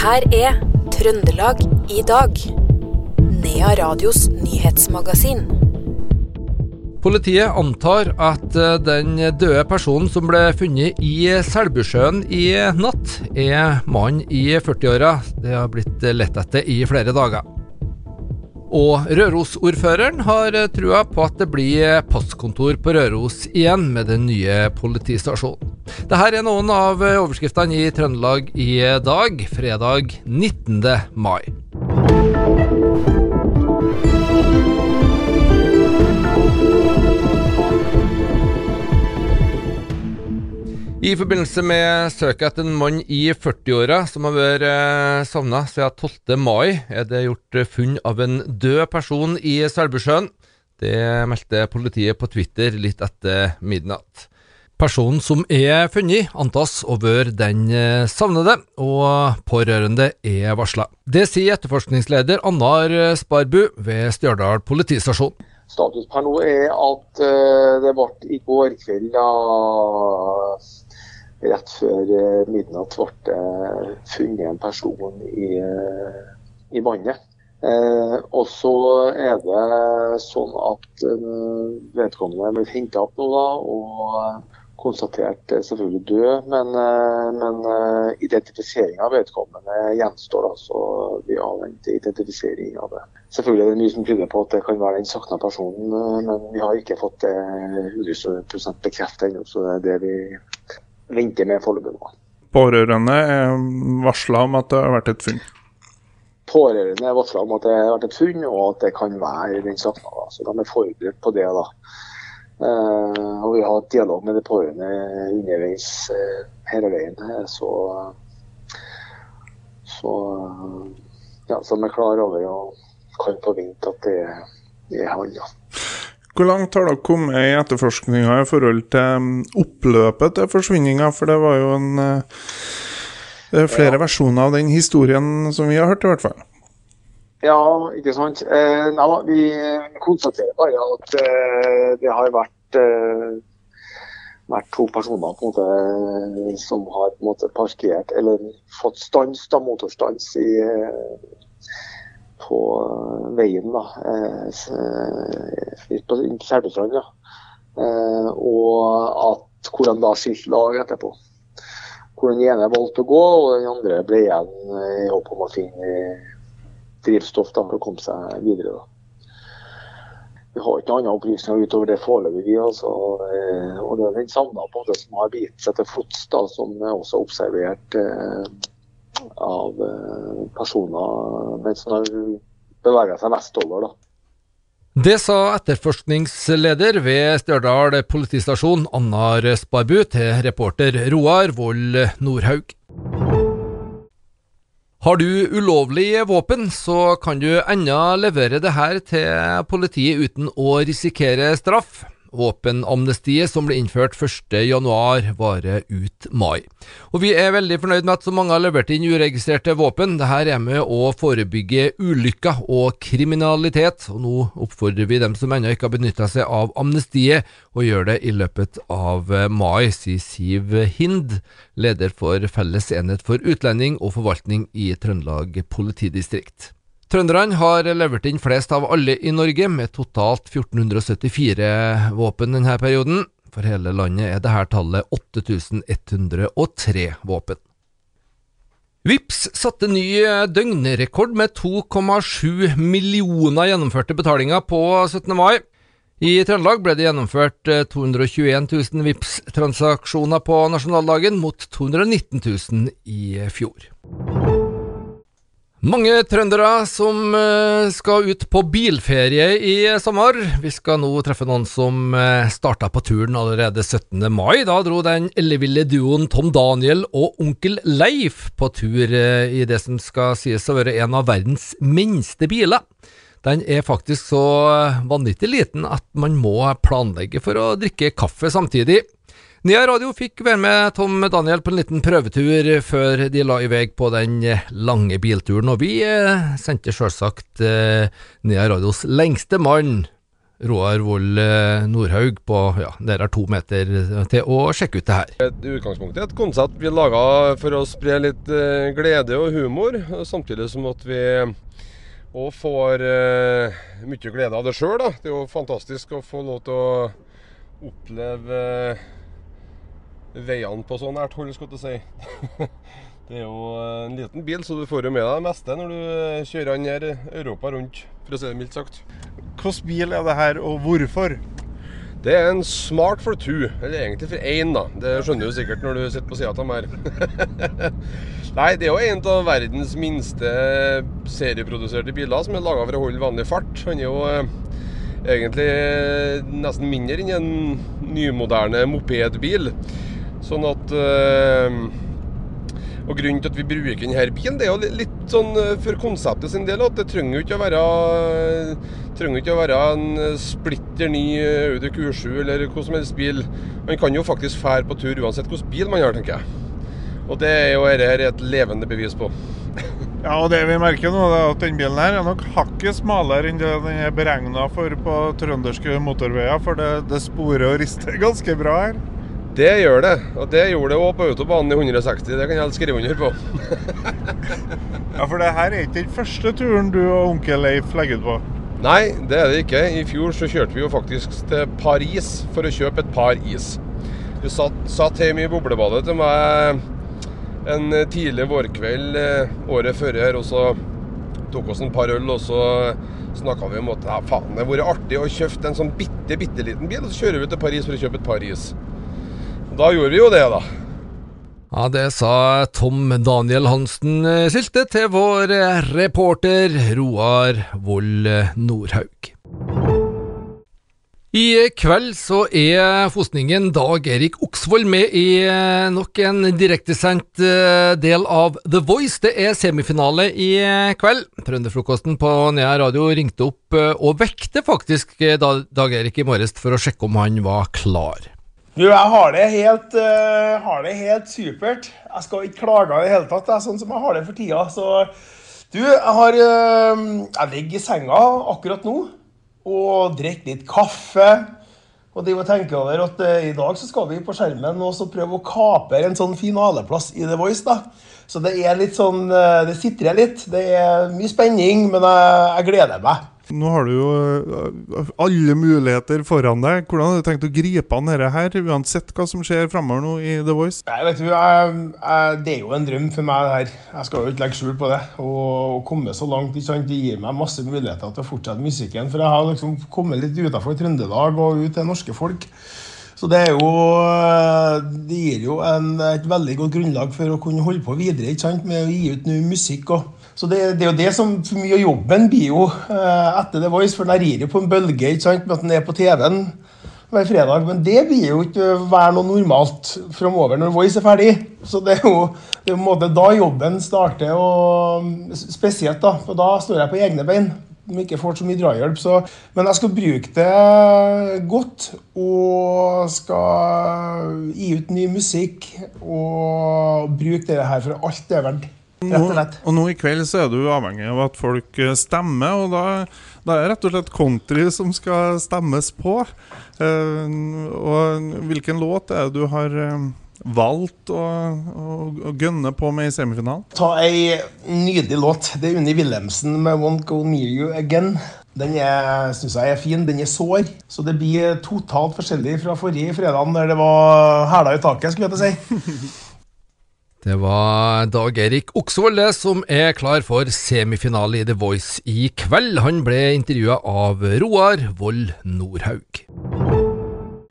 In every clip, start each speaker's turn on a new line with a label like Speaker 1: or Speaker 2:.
Speaker 1: her er Trøndelag i dag. Nea Radios nyhetsmagasin.
Speaker 2: Politiet antar at eh, den døde personen som ble funnet i Selbusjøen i natt, er mann i 40-åra. Det har blitt lett etter i flere dager. Og Røros-ordføreren har trua på at det blir passkontor på Røros igjen med den nye politistasjonen. Dette er noen av overskriftene i Trøndelag i dag, fredag 19. mai. I forbindelse med søket etter en mann i 40-åra som har vært eh, savna siden 12. mai, er det gjort funn av en død person i Selbusjøen. Det meldte politiet på Twitter litt etter midnatt. Personen som er funnet, antas å være den eh, savnede, og pårørende er varsla. Det sier etterforskningsleder Annar Sparbu ved Stjørdal politistasjon.
Speaker 3: Status per nå er at uh, det ble i går kveld da rett før eh, midnatt ble funnet en person i, eh, i vannet. Eh, og så er det sånn at eh, vedkommende ble henta opp nå da, og konstatert selvfølgelig død. Men, eh, men eh, identifisering av vedkommende gjenstår. altså så Vi avventer identifisering av det. Selvfølgelig er det mye som tyder på at det kan være den savna personen, men vi har ikke fått det 100 bekreftet ennå. Så det er det vi venter med foreløpig.
Speaker 4: Pårørende er varsla om at det har vært et funn?
Speaker 3: Pårørende er varsla om at det har vært et funn, og at det kan være den savna. Så de er forberedt på det. da. Uh, og Vi har hatt dialog med de pårørende underveis uh, hele veien. Så, så, ja, så de er klar over og kan forvente at det, det er han. Ja.
Speaker 4: Hvor langt har dere kommet i etterforskninga i forhold til um, oppløpet til forsvinninga? For det var jo en er flere ja. versjoner av den historien som vi har hørt, i hvert fall.
Speaker 3: Ja, ikke sant. Eh, nei, vi konstaterer bare at eh, det har vært, eh, vært, to personer måte, som har på en måte, parkert eller fått stans, da, motorstans i på veien da, eh, på Selbustrand. Ja. Eh, og at hvor de da skilte lag etterpå. Hvor den ene valgte å gå, og den andre ble igjen i håp om å finne drivstoff da, for å komme seg videre. da. Vi har ikke andre opplysninger utover det foreløpig. Altså, eh, og det er den savna som har bitt seg til fots, som er også observert eh, av eh, personer mens han har bevega seg vestover. da.
Speaker 2: Det sa etterforskningsleder ved Stjørdal politistasjon, Annar Sparbu, til reporter Roar Vold Nordhaug. Har du ulovlig våpen, så kan du ennå levere det her til politiet uten å risikere straff. Våpenamnestiet som ble innført 1.1, varer ut mai. Og Vi er veldig fornøyd med at så mange har levert inn uregistrerte våpen. Dette er med å forebygge ulykker og kriminalitet. og Nå oppfordrer vi dem som ennå ikke har benytta seg av amnestiet, å gjøre det i løpet av mai, sier Siv Hind, leder for Felles enhet for utlending og forvaltning i Trøndelag politidistrikt. Trønderne har levert inn flest av alle i Norge, med totalt 1474 våpen denne perioden. For hele landet er dette tallet 8103 våpen. Vips satte ny døgnrekord med 2,7 millioner gjennomførte betalinger på 17. mai. I Trøndelag ble det gjennomført 221 000 vips transaksjoner på nasjonaldagen, mot 219 000 i fjor. Mange trøndere som eh, skal ut på bilferie i sommer. Vi skal nå treffe noen som eh, starta på turen allerede 17. mai. Da dro den elleville duoen Tom Daniel og onkel Leif på tur eh, i det som skal sies å være en av verdens minste biler. Den er faktisk så vanvittig liten at man må planlegge for å drikke kaffe samtidig. Nia Radio fikk være med Tom Daniel på en liten prøvetur før de la i vei på den lange bilturen, og vi eh, sendte selvsagt eh, Nia Radios lengste mann Roar Vold eh, Nordhaug på ja, har to meter til å sjekke ut det her.
Speaker 5: Et utgangspunkt er et konsept vi laga for å spre litt glede og humor, samtidig som at vi òg får mye glede av det sjøl. Det er jo fantastisk å få lov til å oppleve veiene på så nært hold, skal du si. Det er jo en liten bil, så du får jo med deg det meste når du kjører den her Europa rundt, for å si det mildt sagt.
Speaker 4: Hvilken bil er det her, og hvorfor?
Speaker 5: Det er en Smart for two, eller egentlig for én, da. Det skjønner du sikkert når du sitter på sida av her. Nei, det er jo en av verdens minste serieproduserte biler som er laga for å holde vanlig fart. Han er jo eh, egentlig nesten mindre enn en nymoderne mopedbil. Sånn at eh, og Grunnen til at vi bruker denne bilen, det er jo litt sånn eh, for konseptet sin del at det trenger jo ikke å være trenger ikke å være en splitter ny Audi Q7 eller hva som helst bil. Man kan jo faktisk fære på tur uansett hvilken bil man har, tenker jeg. Og det er jo dette et levende bevis på.
Speaker 4: Ja, og det vi merker nå, er at den bilen her er nok hakket smalere enn det den er beregna for på trønderske motorveier, for det, det sporer og rister ganske bra her.
Speaker 5: Det gjør det, og det gjorde det òg på autobanen i 160. Det kan jeg skrive under på.
Speaker 4: ja, for det her er ikke den første turen du og onkel Leif legger ut på?
Speaker 5: Nei, det er det ikke. I fjor så kjørte vi jo faktisk til Paris for å kjøpe et par is. Du satt, satt hjemme i boblebadet til meg en tidlig vårkveld eh, året før her, og så tok oss en par øl, og så snakka vi om at ja, faen, det hadde vært artig å kjøpe en sånn bitte, bitte liten bil, og så kjører vi til Paris for å kjøpe et par is. Da gjorde vi jo det, da.
Speaker 2: Ja, det sa Tom Daniel Hansen Sylte til vår reporter Roar Vold Nordhaug. I kveld så er fosningen Dag Erik Oksvold med i nok en direktesendt del av The Voice. Det er semifinale i kveld. Trønderfrokosten på Nea radio ringte opp og vekte faktisk Dag Erik i morges for å sjekke om han var klar.
Speaker 6: Du, jeg har det, helt, uh, har det helt supert. Jeg skal ikke klage i det hele tatt. Det er sånn som jeg har det for tida. Så du, jeg har uh, Jeg ligger i senga akkurat nå og drikker litt kaffe. Og de må tenke over at uh, i dag så skal vi på skjermen og så prøve å kapre en sånn finaleplass i The Voice. da. Så det er litt sånn Det sitrer litt. Det er mye spenning, men jeg, jeg gleder meg.
Speaker 4: Nå har du jo eh, alle muligheter foran deg. Hvordan har du tenkt å gripe an dette her, uansett hva som skjer framover nå i The Voice?
Speaker 6: Nei, vet du, jeg, jeg, Det er jo en drøm for meg, det her. Jeg skal jo ikke legge skjul på det. Å komme så langt ikke sant? det gir meg masse muligheter til å fortsette musikken. For jeg har liksom kommet litt utafor Trøndelag og ut til norske folk. Så det jo Det gir jo en, et veldig godt grunnlag for å kunne holde på videre ikke sant? med å gi ut ny musikk. og så det, det, er jo det som for mye av jobben blir jo eh, etter The Voice, for den rir jo på en bølge ikke sant, med at den er på TV-en hver fredag. Men det blir jo ikke være noe normalt framover når Voice er ferdig. Så det er jo det er en måte da jobben starter, og spesielt da, for da står jeg på egne bein. Om ikke får så mye drahjelp. Så, men jeg skal bruke det godt, og skal gi ut ny musikk. Og bruke det her for alt det er verdt.
Speaker 4: Rett og slett. Og nå i kveld så er du avhengig av at folk eh, stemmer, og da, da er det rett og slett country som skal stemmes på. Uh, og hvilken låt er det du har uh, valgt å, å, å gønne på med i semifinalen?
Speaker 6: Ta ei nydelig låt. Det er Unni Wilhelmsen med 'Won't Go Near You Again'. Den syns jeg er fin. Den er sår. Så det blir totalt forskjellig fra forrige fredag, der det var hæla i taket, skulle jeg til å si.
Speaker 2: Det var Dag Erik Oksvold som er klar for semifinale i The Voice i kveld. Han ble intervjua av Roar Vold Nordhaug.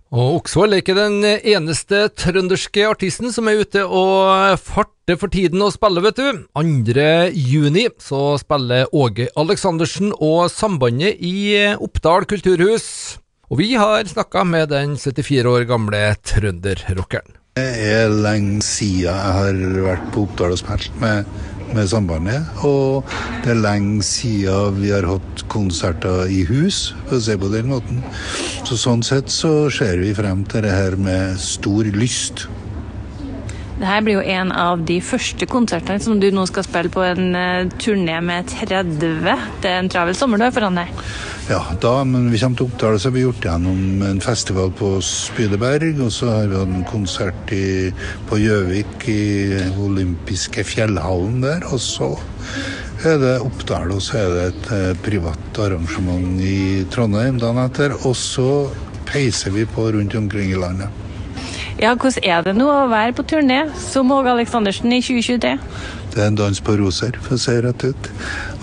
Speaker 2: Og Oksvold er ikke den eneste trønderske artisten som er ute og farter for tiden og spiller, vet du. 2. juni så spiller Åge Aleksandersen og Sambandet i Oppdal kulturhus. Og vi har snakka med den 74 år gamle trønderrockeren.
Speaker 7: Det er lenge siden jeg har vært på Oppdal og spilt med, med Sambandet. Og det er lenge siden vi har hatt konserter i hus, for å si på den måten. Så sånn sett så ser vi frem til det her med stor lyst.
Speaker 8: Dette blir jo en av de første konsertene som du nå skal spille på en uh, turné med 30. Det er en travel sommer du har foran deg?
Speaker 7: Ja, da, men vi kommer til Oppdal, så har vi gjort gjennom en festival på Spydeberg. Og så har vi hatt en konsert i, på Gjøvik, i olympiske fjellhallen der. Og så er det Oppdal, og så er det et eh, privat arrangement i Trondheim dagen etter. Og så peiser vi på rundt omkring i landet.
Speaker 8: Ja, Hvordan er det nå å være på turné som Åge Aleksandersen i 2023?
Speaker 7: Det er en dans på roser, for å si det rett ut.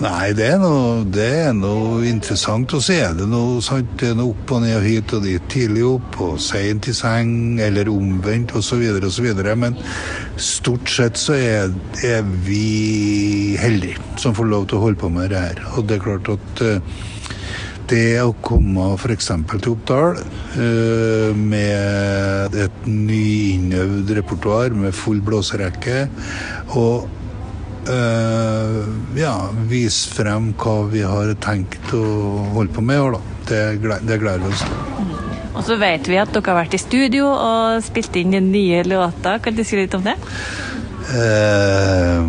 Speaker 7: Nei, det er noe, det er noe interessant. Og så er det noe, sant, det er noe opp og ned og hit og dit. Tidlig opp og seint i seng, eller omvendt osv. osv. Men stort sett så er, er vi heldige som får lov til å holde på med det her. Og det er klart at uh, det å komme f.eks. til Oppdal uh, med et nyinnøvd repertoar med full blåserekke og uh, ja, vise frem hva vi har tenkt å holde på med i år, da. Det, det gleder vi oss til.
Speaker 8: Og så vet vi at dere har vært i studio og spilt inn den nye låta. Kan du si litt om det?
Speaker 7: Uh,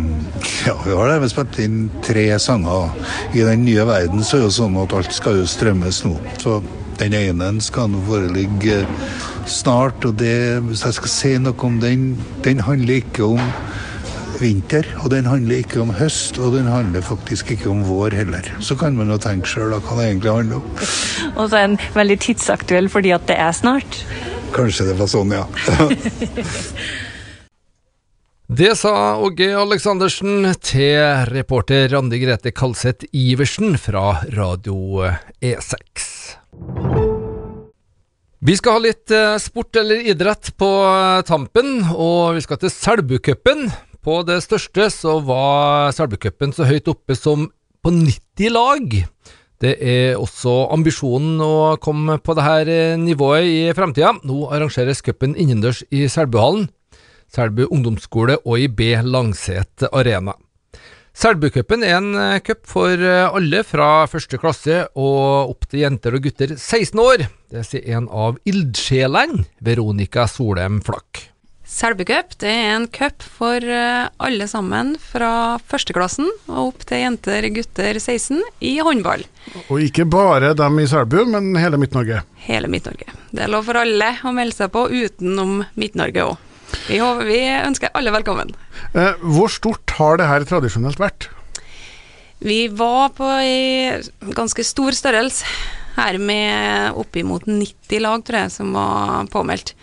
Speaker 7: ja, vi har det. Vi spilt inn tre sanger. I den nye verden så er det sånn at alt skal jo strømmes nå. Så den ene skal nå foreligge snart. Og det, hvis jeg skal si noe om den, den handler ikke om vinter, og den handler ikke om høst, og den handler faktisk ikke om vår heller. Så kan man jo tenke sjøl hva det egentlig handler om.
Speaker 8: Og så er den veldig tidsaktuell fordi at det er snart.
Speaker 7: Kanskje det var sånn, ja.
Speaker 2: Det sa Åge Aleksandersen til reporter Randi Grete Kalseth Iversen fra Radio E6. Vi skal ha litt eh, sport eller idrett på eh, tampen, og vi skal til Selbucupen. På det største så var Selbucupen så høyt oppe som på 90 lag. Det er også ambisjonen å komme på dette nivået i fremtida. Nå arrangeres cupen innendørs i Selbuhallen, Selbu ungdomsskole og i B Langset arena. Selbucupen er en cup for alle fra første klasse og opp til jenter og gutter 16 år. Det sier en av ildsjelene, Veronica Solheim Flakk.
Speaker 9: Selbucup det er en cup for alle sammen fra førsteklassen og opp til jenter, gutter 16 i håndball.
Speaker 10: Og ikke bare dem i Selbu, men hele Midt-Norge.
Speaker 9: Hele Midt-Norge. Det er lov for alle å melde seg på utenom Midt-Norge òg. Vi, vi, ønsker alle velkommen.
Speaker 10: Eh, hvor stort har det her tradisjonelt vært?
Speaker 9: Vi var på ei ganske stor størrelse her med oppimot 90 lag, tror jeg, som var påmeldt.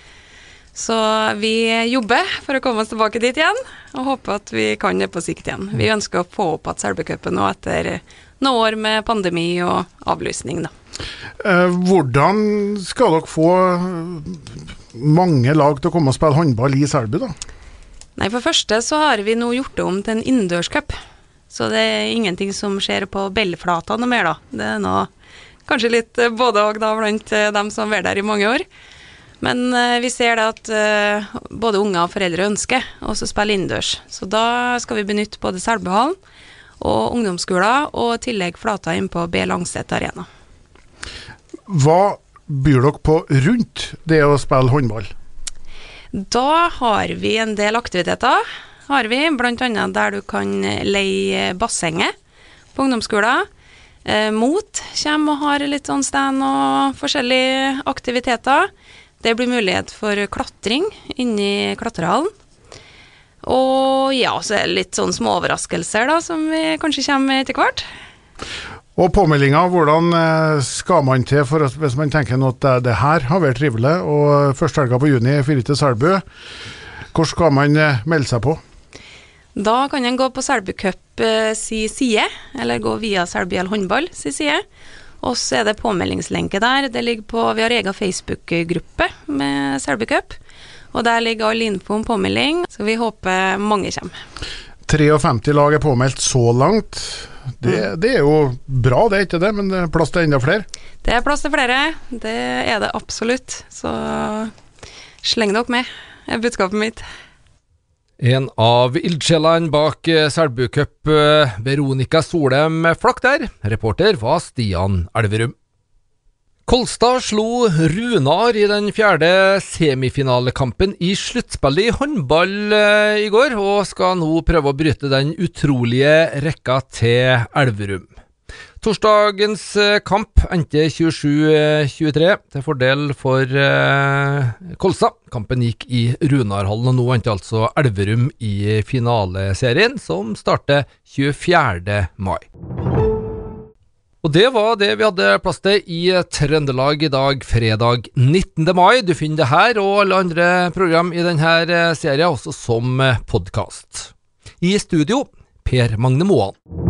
Speaker 9: Så vi jobber for å komme oss tilbake dit igjen, og håper at vi kan det på sikt igjen. Vi ønsker å få opp igjen Selbucupen nå etter noen år med pandemi og avlysning, da.
Speaker 10: Eh, hvordan skal dere få mange lag til å komme og spille håndball i Selbu, da?
Speaker 9: Nei, For første så har vi nå gjort det om til en innendørscup. Så det er ingenting som skjer på Bellflata noe mer, da. Det er nå kanskje litt både og da blant dem som har vært der i mange år. Men uh, vi ser det at uh, både unger og foreldre ønsker også å spille innendørs. Så da skal vi benytte både Selbuhallen og ungdomsskoler, og i tillegg flata inn på B Langset arena.
Speaker 10: Hva byr dere på rundt det å spille håndball?
Speaker 9: Da har vi en del aktiviteter, har vi. Bl.a. der du kan leie bassenget på ungdomsskolen. Eh, Mot kommer og har litt sånn stand og forskjellige aktiviteter. Det blir mulighet for klatring inni klatrehallen. Og ja, så er det litt sånn små overraskelser da, som vi kanskje kommer etter hvert.
Speaker 10: Og påmeldinga, hvordan skal man til for at, hvis man tenker at det, det her har vært trivelig, og første helga på juni fire til Selbu, hvor skal man melde seg på?
Speaker 9: Da kan en gå på Selbucup si side, eller gå via Selbujell håndball si side. Og så er det påmeldingslenke der. Det ligger på, vi har egen Facebook-gruppe med Selbucup. Og der ligger all info om påmelding, så vi håper mange kommer.
Speaker 10: 53 lag er påmeldt så langt. Det, det, er jo bra, det er ikke det, men det er plass til enda flere?
Speaker 9: Det er plass til flere, det er det absolutt. Så sleng dere med, er budskapet mitt.
Speaker 2: En av ildsjelene bak Selbucup, Veronica Solheim Flakk der. Reporter var Stian Elverum. Kolstad slo Runar i den fjerde semifinalekampen i sluttspillet i håndball eh, i går, og skal nå prøve å bryte den utrolige rekka til Elverum. Torsdagens eh, kamp endte 27-23 til fordel for eh, Kolsa. Kampen gikk i Runarhallen, og nå endte altså Elverum i finaleserien, som starter 24. mai. Og det var det vi hadde plass til i Trøndelag i dag, fredag 19. mai. Du finner det her og alle andre program i denne serien også som podkast. I studio Per Magne Moan.